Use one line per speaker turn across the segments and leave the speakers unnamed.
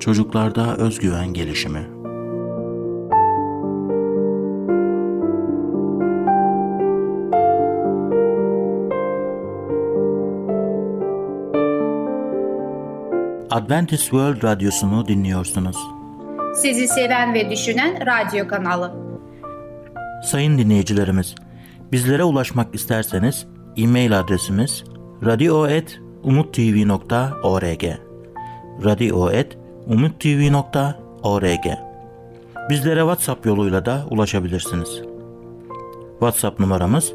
çocuklarda özgüven gelişimi. Adventist World Radyosu'nu dinliyorsunuz.
Sizi seven ve düşünen radyo kanalı.
Sayın dinleyicilerimiz, bizlere ulaşmak isterseniz e-mail adresimiz radio.umutv.org radio.umutv.org Bizlere WhatsApp yoluyla da ulaşabilirsiniz. WhatsApp numaramız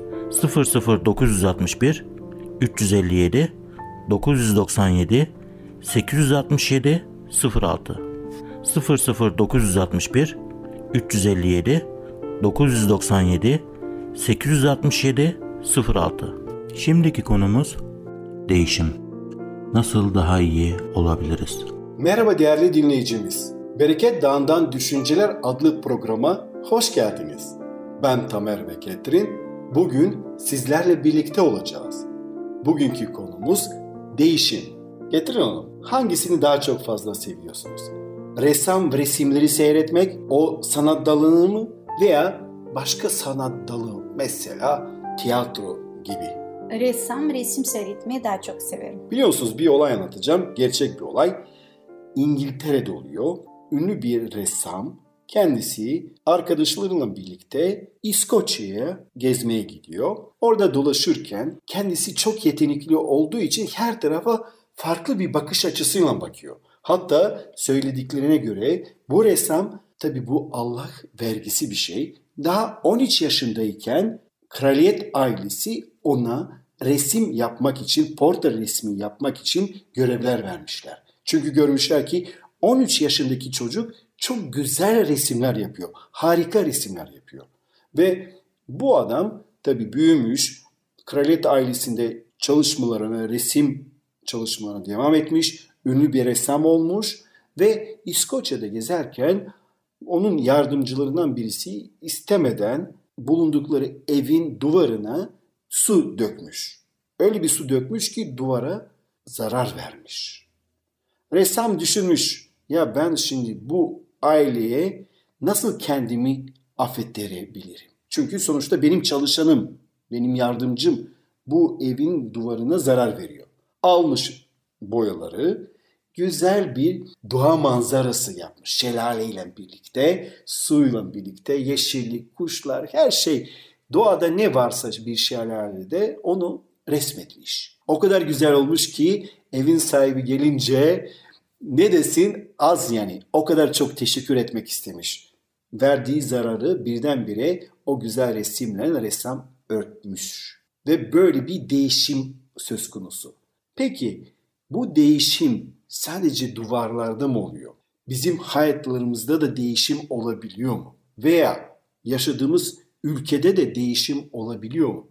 00961 357 997 867 06 00961 357 997 867 06 Şimdiki konumuz değişim. Nasıl daha iyi olabiliriz?
Merhaba değerli dinleyicimiz. Bereket Dağı'ndan Düşünceler adlı programa hoş geldiniz. Ben Tamer ve Ketrin. Bugün sizlerle birlikte olacağız. Bugünkü konumuz değişim. Getirin Hanım, hangisini daha çok fazla seviyorsunuz? Ressam resimleri seyretmek o sanat dalını mı veya başka sanat dalı mesela tiyatro gibi?
Ressam resim seyretmeyi daha çok severim.
Biliyorsunuz bir olay anlatacağım. Gerçek bir olay. İngiltere'de oluyor. Ünlü bir ressam kendisi arkadaşlarıyla birlikte İskoçya'ya gezmeye gidiyor. Orada dolaşırken kendisi çok yetenekli olduğu için her tarafa farklı bir bakış açısıyla bakıyor. Hatta söylediklerine göre bu ressam tabi bu Allah vergisi bir şey. Daha 13 yaşındayken kraliyet ailesi ona resim yapmak için, portre resmi yapmak için görevler vermişler. Çünkü görmüşler ki 13 yaşındaki çocuk çok güzel resimler yapıyor. Harika resimler yapıyor. Ve bu adam tabi büyümüş, kraliyet ailesinde çalışmalarına, resim çalışmalarına devam etmiş, ünlü bir ressam olmuş ve İskoçya'da gezerken onun yardımcılarından birisi istemeden bulundukları evin duvarına su dökmüş. Öyle bir su dökmüş ki duvara zarar vermiş. Ressam düşünmüş ya ben şimdi bu aileye nasıl kendimi affettirebilirim? Çünkü sonuçta benim çalışanım, benim yardımcım bu evin duvarına zarar veriyor. Almış boyaları, güzel bir doğa manzarası yapmış. Şelaleyle birlikte, suyla birlikte, yeşillik, kuşlar, her şey. Doğada ne varsa bir şelalede onu resmetmiş. O kadar güzel olmuş ki evin sahibi gelince ne desin az yani o kadar çok teşekkür etmek istemiş. Verdiği zararı birdenbire o güzel resimle ressam örtmüş. Ve böyle bir değişim söz konusu. Peki bu değişim sadece duvarlarda mı oluyor? Bizim hayatlarımızda da değişim olabiliyor mu? Veya yaşadığımız ülkede de değişim olabiliyor mu?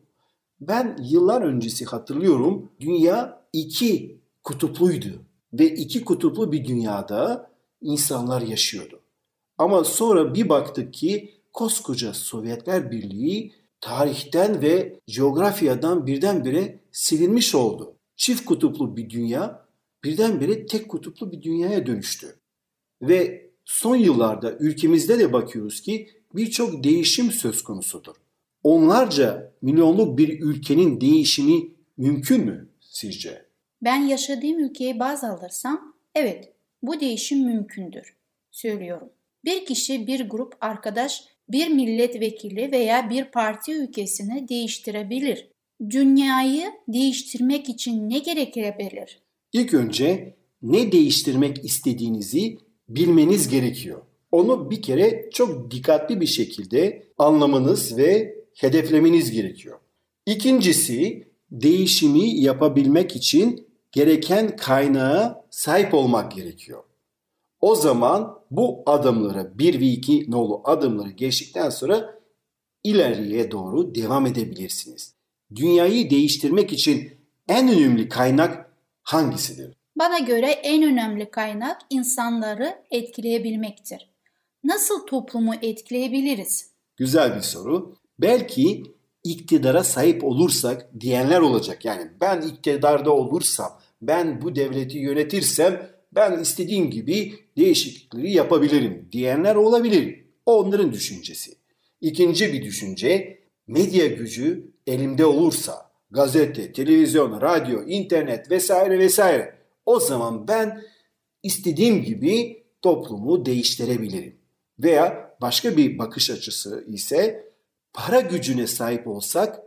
Ben yıllar öncesi hatırlıyorum dünya iki kutupluydu ve iki kutuplu bir dünyada insanlar yaşıyordu. Ama sonra bir baktık ki koskoca Sovyetler Birliği tarihten ve coğrafyadan birdenbire silinmiş oldu. Çift kutuplu bir dünya birdenbire tek kutuplu bir dünyaya dönüştü. Ve son yıllarda ülkemizde de bakıyoruz ki birçok değişim söz konusudur. Onlarca milyonluk bir ülkenin değişimi mümkün mü sizce?
Ben yaşadığım ülkeyi baz alırsam evet bu değişim mümkündür söylüyorum. Bir kişi, bir grup arkadaş, bir milletvekili veya bir parti ülkesini değiştirebilir. Dünyayı değiştirmek için ne gerekebilir?
İlk önce ne değiştirmek istediğinizi bilmeniz gerekiyor. Onu bir kere çok dikkatli bir şekilde anlamanız ve hedeflemeniz gerekiyor. İkincisi değişimi yapabilmek için gereken kaynağa sahip olmak gerekiyor. O zaman bu adımları 1 ve 2 nolu adımları geçtikten sonra ileriye doğru devam edebilirsiniz. Dünyayı değiştirmek için en önemli kaynak hangisidir?
Bana göre en önemli kaynak insanları etkileyebilmektir. Nasıl toplumu etkileyebiliriz?
Güzel bir soru. Belki iktidara sahip olursak diyenler olacak. Yani ben iktidarda olursam, ben bu devleti yönetirsem ben istediğim gibi değişiklikleri yapabilirim diyenler olabilir. O onların düşüncesi. İkinci bir düşünce medya gücü elimde olursa gazete, televizyon, radyo, internet vesaire vesaire o zaman ben istediğim gibi toplumu değiştirebilirim. Veya başka bir bakış açısı ise para gücüne sahip olsak,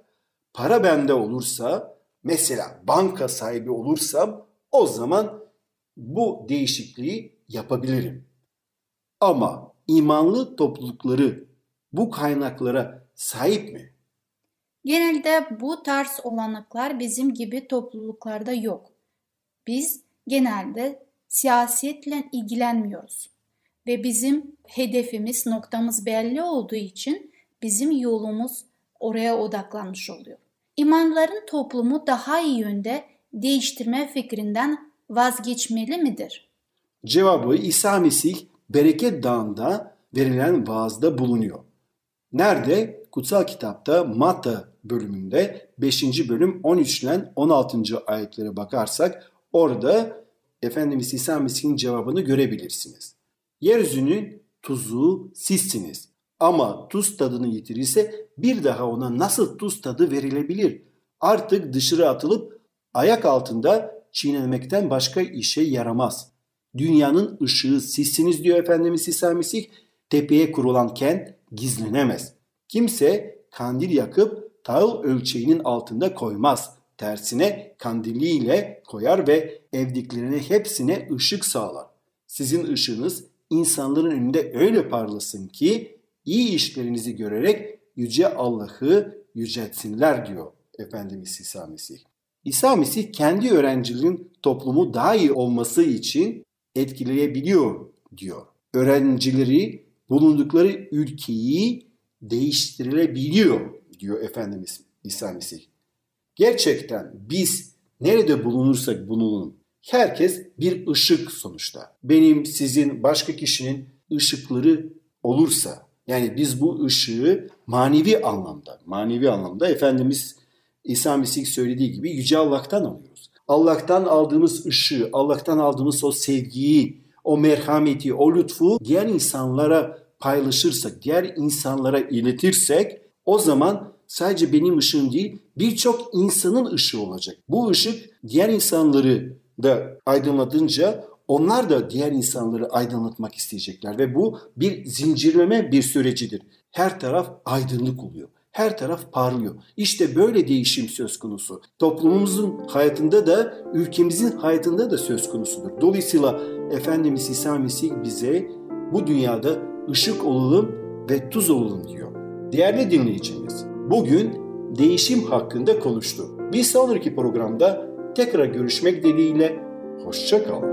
para bende olursa, mesela banka sahibi olursam o zaman bu değişikliği yapabilirim. Ama imanlı toplulukları bu kaynaklara sahip mi?
Genelde bu tarz olanaklar bizim gibi topluluklarda yok. Biz genelde siyasetle ilgilenmiyoruz ve bizim hedefimiz, noktamız belli olduğu için bizim yolumuz oraya odaklanmış oluyor. İmanların toplumu daha iyi yönde değiştirme fikrinden vazgeçmeli midir?
Cevabı İsa Mesih Bereket Dağı'nda verilen vaazda bulunuyor. Nerede? Kutsal kitapta Matta bölümünde 5. bölüm 13 ile 16. ayetlere bakarsak orada Efendimiz İsa Mesih'in cevabını görebilirsiniz. Yeryüzünün tuzu sizsiniz. Ama tuz tadını yitirirse bir daha ona nasıl tuz tadı verilebilir? Artık dışarı atılıp ayak altında çiğnenmekten başka işe yaramaz. Dünyanın ışığı sizsiniz diyor Efendimiz İsa Mesih. Tepeye kurulan kent gizlenemez. Kimse kandil yakıp tahıl ölçeğinin altında koymaz. Tersine kandiliyle koyar ve evdiklerine hepsine ışık sağlar. Sizin ışığınız insanların önünde öyle parlasın ki iyi işlerinizi görerek yüce Allah'ı yüceltsinler diyor Efendimiz İsa Mesih. İsa Mesih kendi öğrencilerin toplumu daha iyi olması için etkileyebiliyor diyor. Öğrencileri bulundukları ülkeyi değiştirilebiliyor diyor Efendimiz İsa Mesih. Gerçekten biz nerede bulunursak bulunalım herkes bir ışık sonuçta. Benim, sizin, başka kişinin ışıkları olursa yani biz bu ışığı manevi anlamda, manevi anlamda Efendimiz İsa Mesih söylediği gibi Yüce Allah'tan alıyoruz. Allah'tan aldığımız ışığı, Allah'tan aldığımız o sevgiyi, o merhameti, o lütfu diğer insanlara paylaşırsak, diğer insanlara iletirsek o zaman sadece benim ışığım değil birçok insanın ışığı olacak. Bu ışık diğer insanları da aydınlatınca onlar da diğer insanları aydınlatmak isteyecekler ve bu bir zincirleme bir sürecidir. Her taraf aydınlık oluyor. Her taraf parlıyor. İşte böyle değişim söz konusu. Toplumumuzun hayatında da ülkemizin hayatında da söz konusudur. Dolayısıyla Efendimiz İsa Mesih bize bu dünyada ışık olalım ve tuz olalım diyor. Değerli dinleyicimiz, bugün değişim hakkında konuştuk. Bir sonraki programda tekrar görüşmek dileğiyle hoşçakalın.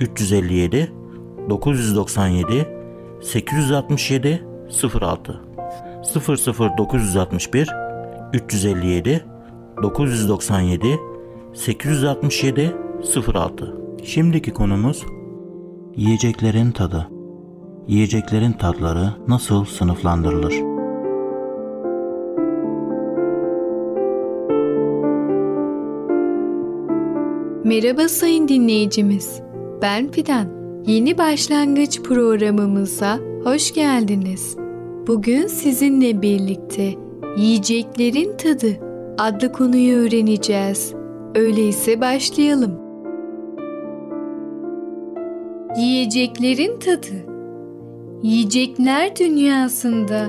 357 997 867 06 00961 357 997 867 06 Şimdiki konumuz yiyeceklerin tadı. Yiyeceklerin tatları nasıl sınıflandırılır?
Merhaba sayın dinleyicimiz. Ben Fidan. Yeni başlangıç programımıza hoş geldiniz. Bugün sizinle birlikte yiyeceklerin tadı adlı konuyu öğreneceğiz. Öyleyse başlayalım. Yiyeceklerin tadı Yiyecekler dünyasında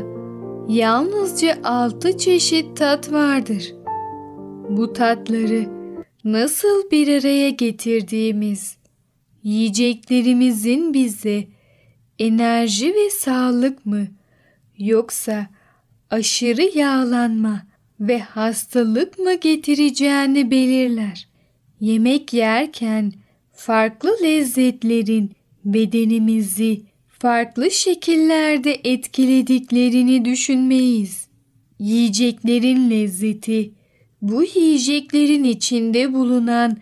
yalnızca altı çeşit tat vardır. Bu tatları nasıl bir araya getirdiğimiz, yiyeceklerimizin bize enerji ve sağlık mı yoksa aşırı yağlanma ve hastalık mı getireceğini belirler. Yemek yerken farklı lezzetlerin bedenimizi farklı şekillerde etkilediklerini düşünmeyiz. Yiyeceklerin lezzeti bu yiyeceklerin içinde bulunan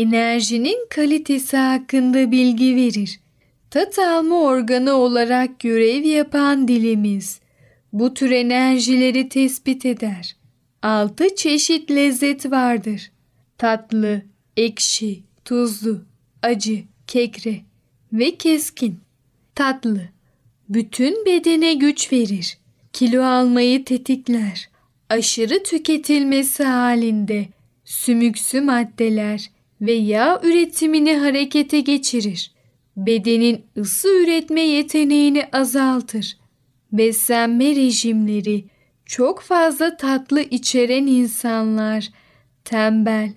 enerjinin kalitesi hakkında bilgi verir. Tat alma organı olarak görev yapan dilimiz bu tür enerjileri tespit eder. Altı çeşit lezzet vardır. Tatlı, ekşi, tuzlu, acı, kekre ve keskin. Tatlı, bütün bedene güç verir. Kilo almayı tetikler. Aşırı tüketilmesi halinde sümüksü maddeler ve yağ üretimini harekete geçirir. Bedenin ısı üretme yeteneğini azaltır. Beslenme rejimleri çok fazla tatlı içeren insanlar tembel,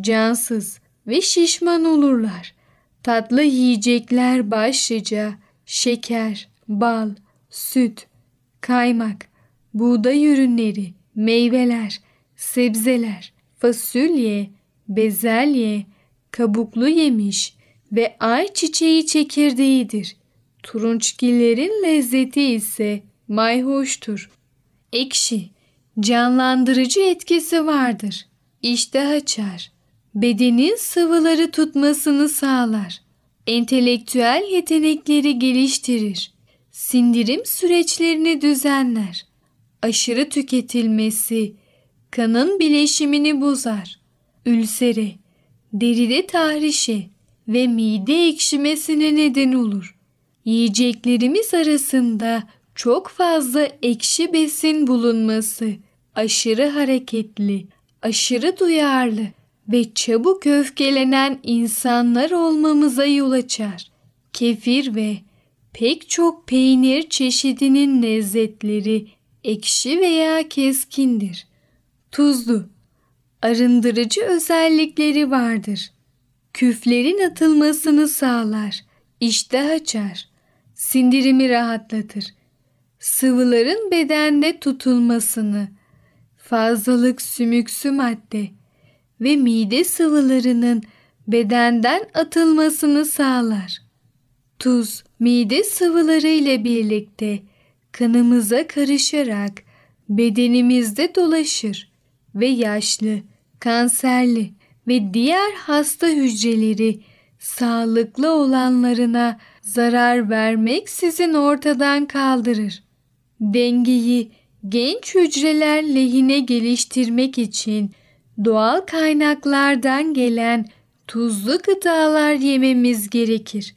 cansız ve şişman olurlar. Tatlı yiyecekler başlıca şeker, bal, süt, kaymak, buğday ürünleri, meyveler, sebzeler, fasulye, bezelye, kabuklu yemiş ve ayçiçeği çekirdeğidir. Turunçgillerin lezzeti ise mayhoştur. Ekşi, canlandırıcı etkisi vardır. İştah açar. Bedenin sıvıları tutmasını sağlar. Entelektüel yetenekleri geliştirir. Sindirim süreçlerini düzenler. Aşırı tüketilmesi kanın bileşimini bozar. Ülsere, deride tahrişe ve mide ekşimesine neden olur. Yiyeceklerimiz arasında çok fazla ekşi besin bulunması, aşırı hareketli, aşırı duyarlı ve çabuk öfkelenen insanlar olmamıza yol açar. Kefir ve pek çok peynir çeşidinin lezzetleri ekşi veya keskindir. Tuzlu, arındırıcı özellikleri vardır. Küflerin atılmasını sağlar, iştah açar, sindirimi rahatlatır. Sıvıların bedende tutulmasını, fazlalık sümüksü madde ve mide sıvılarının bedenden atılmasını sağlar. Tuz, mide sıvıları ile birlikte kanımıza karışarak bedenimizde dolaşır ve yaşlı, kanserli ve diğer hasta hücreleri sağlıklı olanlarına zarar vermek sizin ortadan kaldırır. Dengeyi genç hücreler lehine geliştirmek için doğal kaynaklardan gelen tuzlu gıdalar yememiz gerekir.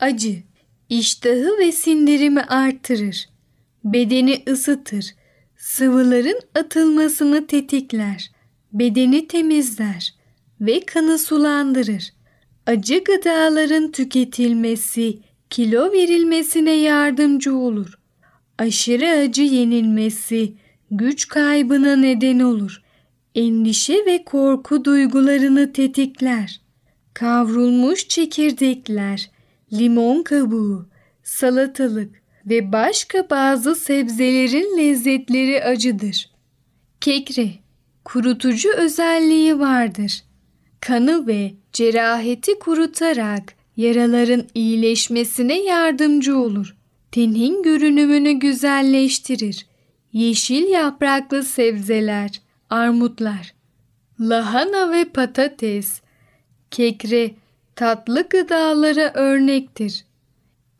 Acı, iştahı ve sindirimi artırır. Bedeni ısıtır. Sıvıların atılmasını tetikler. Bedeni temizler ve kanı sulandırır. Acı gıdaların tüketilmesi kilo verilmesine yardımcı olur. Aşırı acı yenilmesi güç kaybına neden olur. Endişe ve korku duygularını tetikler. Kavrulmuş çekirdekler, limon kabuğu, salatalık ve başka bazı sebzelerin lezzetleri acıdır. Kekre, kurutucu özelliği vardır. Kanı ve ceraheti kurutarak yaraların iyileşmesine yardımcı olur. Tenin görünümünü güzelleştirir. Yeşil yapraklı sebzeler, armutlar, lahana ve patates, kekre, tatlı gıdalara örnektir.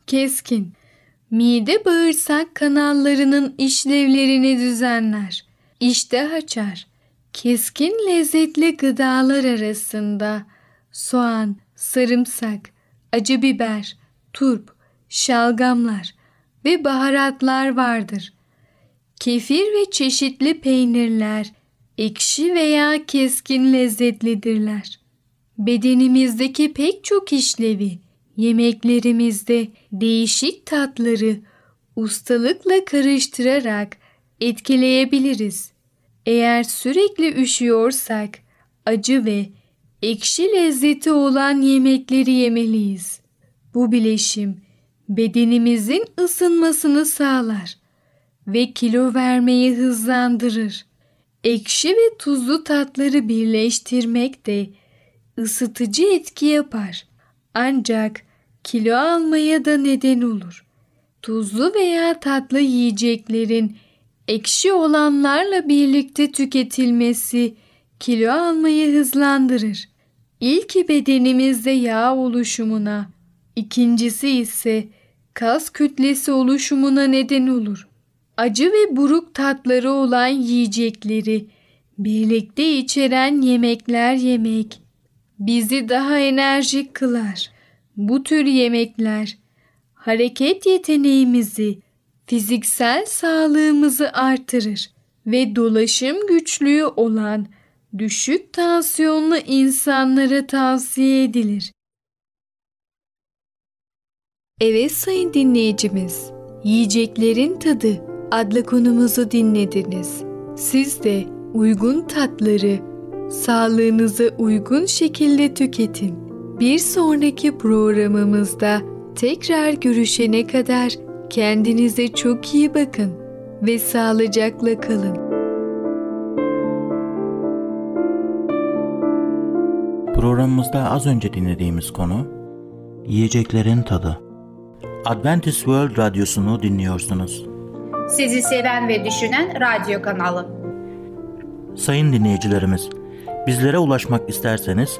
Keskin, mide bağırsak kanallarının işlevlerini düzenler. İştah açar. Keskin lezzetli gıdalar arasında soğan, sarımsak, acı biber, turp, şalgamlar ve baharatlar vardır. Kefir ve çeşitli peynirler ekşi veya keskin lezzetlidirler. Bedenimizdeki pek çok işlevi, yemeklerimizde değişik tatları ustalıkla karıştırarak etkileyebiliriz. Eğer sürekli üşüyorsak acı ve ekşi lezzeti olan yemekleri yemeliyiz. Bu bileşim bedenimizin ısınmasını sağlar ve kilo vermeyi hızlandırır. Ekşi ve tuzlu tatları birleştirmek de ısıtıcı etki yapar. Ancak kilo almaya da neden olur. Tuzlu veya tatlı yiyeceklerin ekşi olanlarla birlikte tüketilmesi kilo almayı hızlandırır. İlki bedenimizde yağ oluşumuna, ikincisi ise kas kütlesi oluşumuna neden olur. Acı ve buruk tatları olan yiyecekleri birlikte içeren yemekler yemek bizi daha enerjik kılar. Bu tür yemekler hareket yeteneğimizi, fiziksel sağlığımızı artırır ve dolaşım güçlüğü olan düşük tansiyonlu insanlara tavsiye edilir. Evet sayın dinleyicimiz, Yiyeceklerin Tadı adlı konumuzu dinlediniz. Siz de uygun tatları sağlığınıza uygun şekilde tüketin. Bir sonraki programımızda tekrar görüşene kadar kendinize çok iyi bakın ve sağlıcakla kalın.
Programımızda az önce dinlediğimiz konu yiyeceklerin tadı. Adventist World Radyosu'nu dinliyorsunuz.
Sizi seven ve düşünen radyo kanalı.
Sayın dinleyicilerimiz, bizlere ulaşmak isterseniz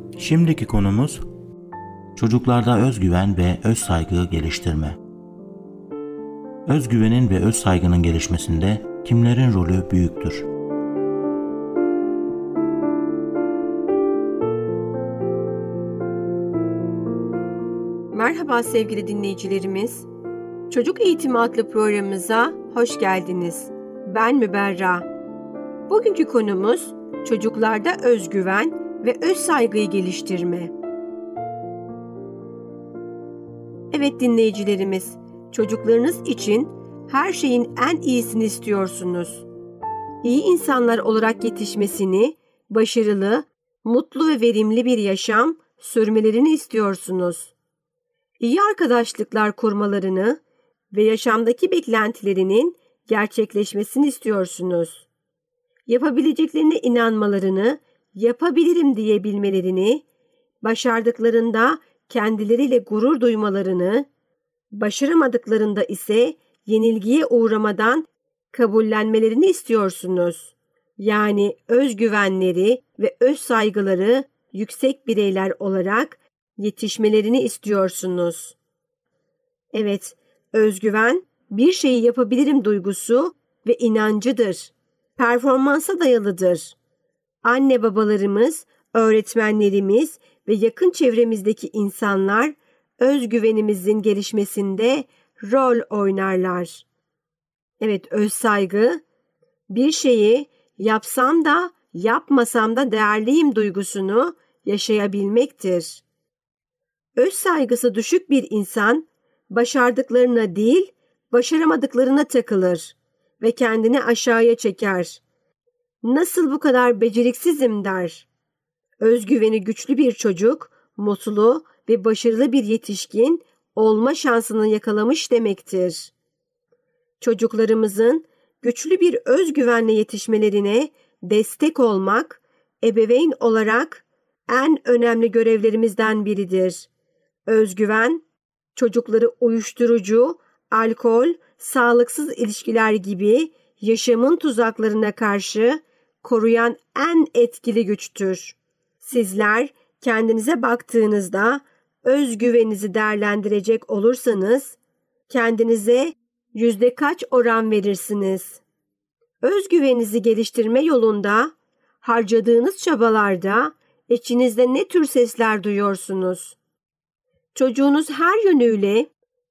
Şimdiki konumuz çocuklarda özgüven ve öz saygı geliştirme. Özgüvenin ve öz saygının gelişmesinde kimlerin rolü büyüktür?
Merhaba sevgili dinleyicilerimiz. Çocuk Eğitimi adlı programımıza hoş geldiniz. Ben Müberra. Bugünkü konumuz çocuklarda özgüven ve öz saygıyı geliştirme. Evet dinleyicilerimiz, çocuklarınız için her şeyin en iyisini istiyorsunuz. İyi insanlar olarak yetişmesini, başarılı, mutlu ve verimli bir yaşam sürmelerini istiyorsunuz. İyi arkadaşlıklar kurmalarını ve yaşamdaki beklentilerinin gerçekleşmesini istiyorsunuz. Yapabileceklerine inanmalarını, yapabilirim diyebilmelerini, başardıklarında kendileriyle gurur duymalarını, başaramadıklarında ise yenilgiye uğramadan kabullenmelerini istiyorsunuz. Yani özgüvenleri ve öz saygıları yüksek bireyler olarak yetişmelerini istiyorsunuz. Evet, özgüven bir şeyi yapabilirim duygusu ve inancıdır. Performansa dayalıdır. Anne babalarımız, öğretmenlerimiz ve yakın çevremizdeki insanlar özgüvenimizin gelişmesinde rol oynarlar. Evet, öz saygı bir şeyi yapsam da yapmasam da değerliyim duygusunu yaşayabilmektir. Öz saygısı düşük bir insan başardıklarına değil, başaramadıklarına takılır ve kendini aşağıya çeker. Nasıl bu kadar beceriksizim der. Özgüveni güçlü bir çocuk, mutlu ve başarılı bir yetişkin olma şansını yakalamış demektir. Çocuklarımızın güçlü bir özgüvenle yetişmelerine destek olmak ebeveyn olarak en önemli görevlerimizden biridir. Özgüven, çocukları uyuşturucu, alkol, sağlıksız ilişkiler gibi yaşamın tuzaklarına karşı koruyan en etkili güçtür. Sizler kendinize baktığınızda özgüveninizi değerlendirecek olursanız kendinize yüzde kaç oran verirsiniz? Özgüveninizi geliştirme yolunda harcadığınız çabalarda içinizde ne tür sesler duyuyorsunuz? Çocuğunuz her yönüyle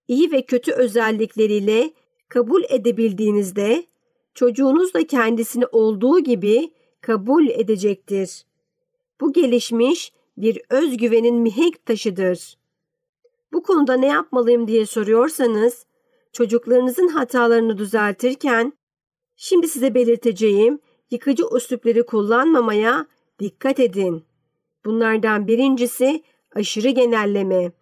iyi ve kötü özellikleriyle kabul edebildiğinizde çocuğunuz da kendisini olduğu gibi kabul edecektir. Bu gelişmiş bir özgüvenin mihenk taşıdır. Bu konuda ne yapmalıyım diye soruyorsanız, çocuklarınızın hatalarını düzeltirken, şimdi size belirteceğim yıkıcı üslupları kullanmamaya dikkat edin. Bunlardan birincisi aşırı genelleme.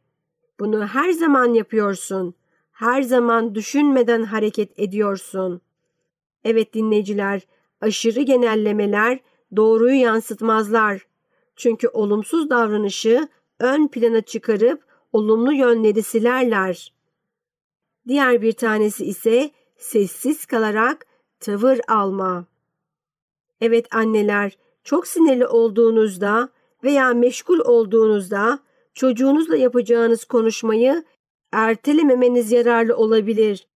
Bunu her zaman yapıyorsun. Her zaman düşünmeden hareket ediyorsun. Evet dinleyiciler, aşırı genellemeler doğruyu yansıtmazlar. Çünkü olumsuz davranışı ön plana çıkarıp olumlu yönleri silerler. Diğer bir tanesi ise sessiz kalarak tavır alma. Evet anneler, çok sinirli olduğunuzda veya meşgul olduğunuzda çocuğunuzla yapacağınız konuşmayı ertelememeniz yararlı olabilir.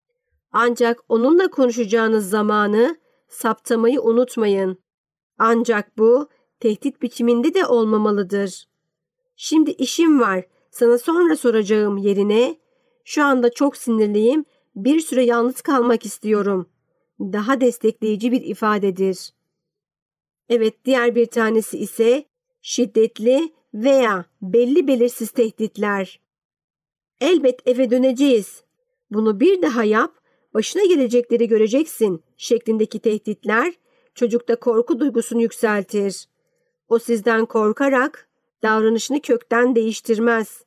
Ancak onunla konuşacağınız zamanı saptamayı unutmayın. Ancak bu tehdit biçiminde de olmamalıdır. Şimdi işim var, sana sonra soracağım yerine şu anda çok sinirliyim, bir süre yalnız kalmak istiyorum. Daha destekleyici bir ifadedir. Evet, diğer bir tanesi ise şiddetli veya belli belirsiz tehditler. Elbet eve döneceğiz. Bunu bir daha yap, başına gelecekleri göreceksin şeklindeki tehditler çocukta korku duygusunu yükseltir. O sizden korkarak davranışını kökten değiştirmez.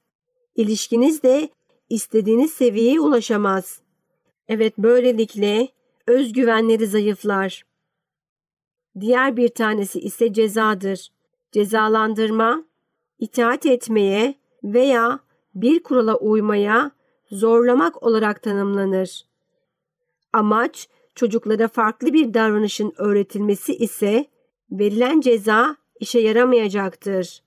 İlişkiniz de istediğiniz seviyeye ulaşamaz. Evet böylelikle özgüvenleri zayıflar. Diğer bir tanesi ise cezadır. Cezalandırma, itaat etmeye veya bir kurala uymaya zorlamak olarak tanımlanır. Amaç çocuklara farklı bir davranışın öğretilmesi ise verilen ceza işe yaramayacaktır.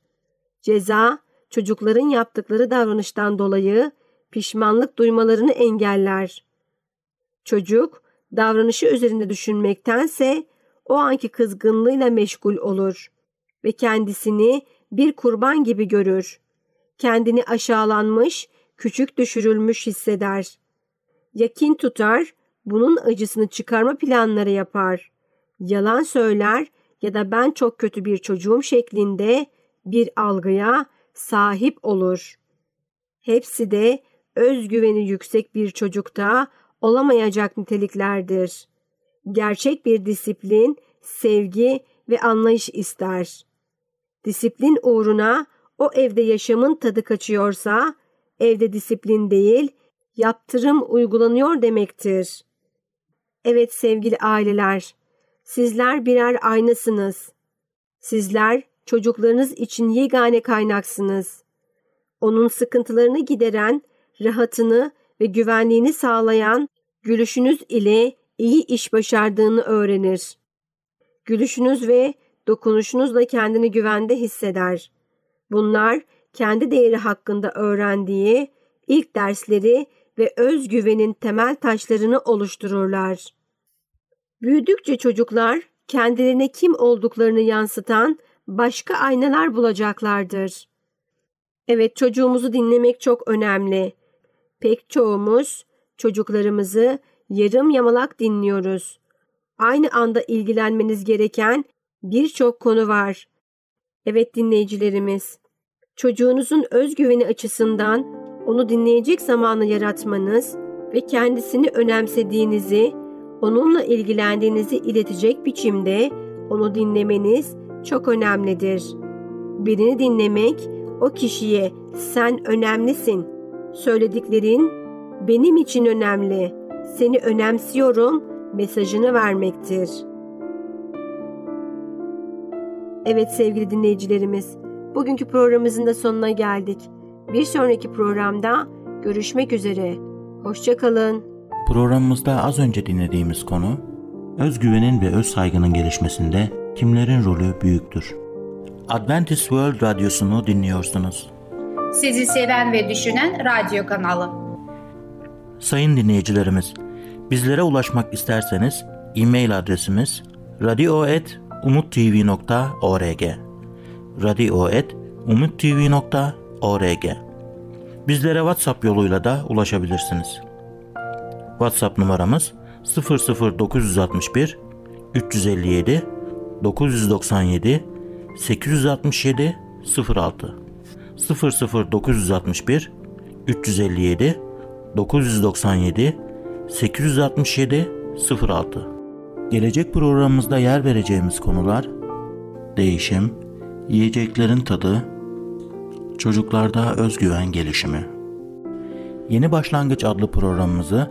Ceza çocukların yaptıkları davranıştan dolayı pişmanlık duymalarını engeller. Çocuk davranışı üzerinde düşünmektense o anki kızgınlığıyla meşgul olur ve kendisini bir kurban gibi görür. Kendini aşağılanmış, küçük düşürülmüş hisseder. Yakin tutar, bunun acısını çıkarma planları yapar. Yalan söyler ya da ben çok kötü bir çocuğum şeklinde bir algıya sahip olur. Hepsi de özgüveni yüksek bir çocukta olamayacak niteliklerdir. Gerçek bir disiplin, sevgi ve anlayış ister. Disiplin uğruna o evde yaşamın tadı kaçıyorsa, evde disiplin değil, yaptırım uygulanıyor demektir. Evet sevgili aileler, sizler birer aynasınız. Sizler çocuklarınız için yegane kaynaksınız. Onun sıkıntılarını gideren, rahatını ve güvenliğini sağlayan gülüşünüz ile iyi iş başardığını öğrenir. Gülüşünüz ve dokunuşunuzla kendini güvende hisseder. Bunlar kendi değeri hakkında öğrendiği ilk dersleri ve özgüvenin temel taşlarını oluştururlar. Büyüdükçe çocuklar kendilerine kim olduklarını yansıtan başka aynalar bulacaklardır. Evet çocuğumuzu dinlemek çok önemli. Pek çoğumuz çocuklarımızı yarım yamalak dinliyoruz. Aynı anda ilgilenmeniz gereken birçok konu var. Evet dinleyicilerimiz, çocuğunuzun özgüveni açısından onu dinleyecek zamanı yaratmanız ve kendisini önemsediğinizi, onunla ilgilendiğinizi iletecek biçimde onu dinlemeniz çok önemlidir. Birini dinlemek o kişiye sen önemlisin. Söylediklerin benim için önemli. Seni önemsiyorum mesajını vermektir. Evet sevgili dinleyicilerimiz, bugünkü programımızın da sonuna geldik. Bir sonraki programda görüşmek üzere. Hoşçakalın.
Programımızda az önce dinlediğimiz konu, özgüvenin ve öz saygının gelişmesinde kimlerin rolü büyüktür? Adventist World Radyosu'nu dinliyorsunuz.
Sizi seven ve düşünen radyo kanalı.
Sayın dinleyicilerimiz, bizlere ulaşmak isterseniz e-mail adresimiz radio.umutv.org radio.umutv.org Bizlere WhatsApp yoluyla da ulaşabilirsiniz. WhatsApp numaramız 00961 357 997 867 06 00961 357 997 867 06 Gelecek programımızda yer vereceğimiz konular değişim, yiyeceklerin tadı, çocuklarda özgüven gelişimi. Yeni Başlangıç adlı programımızı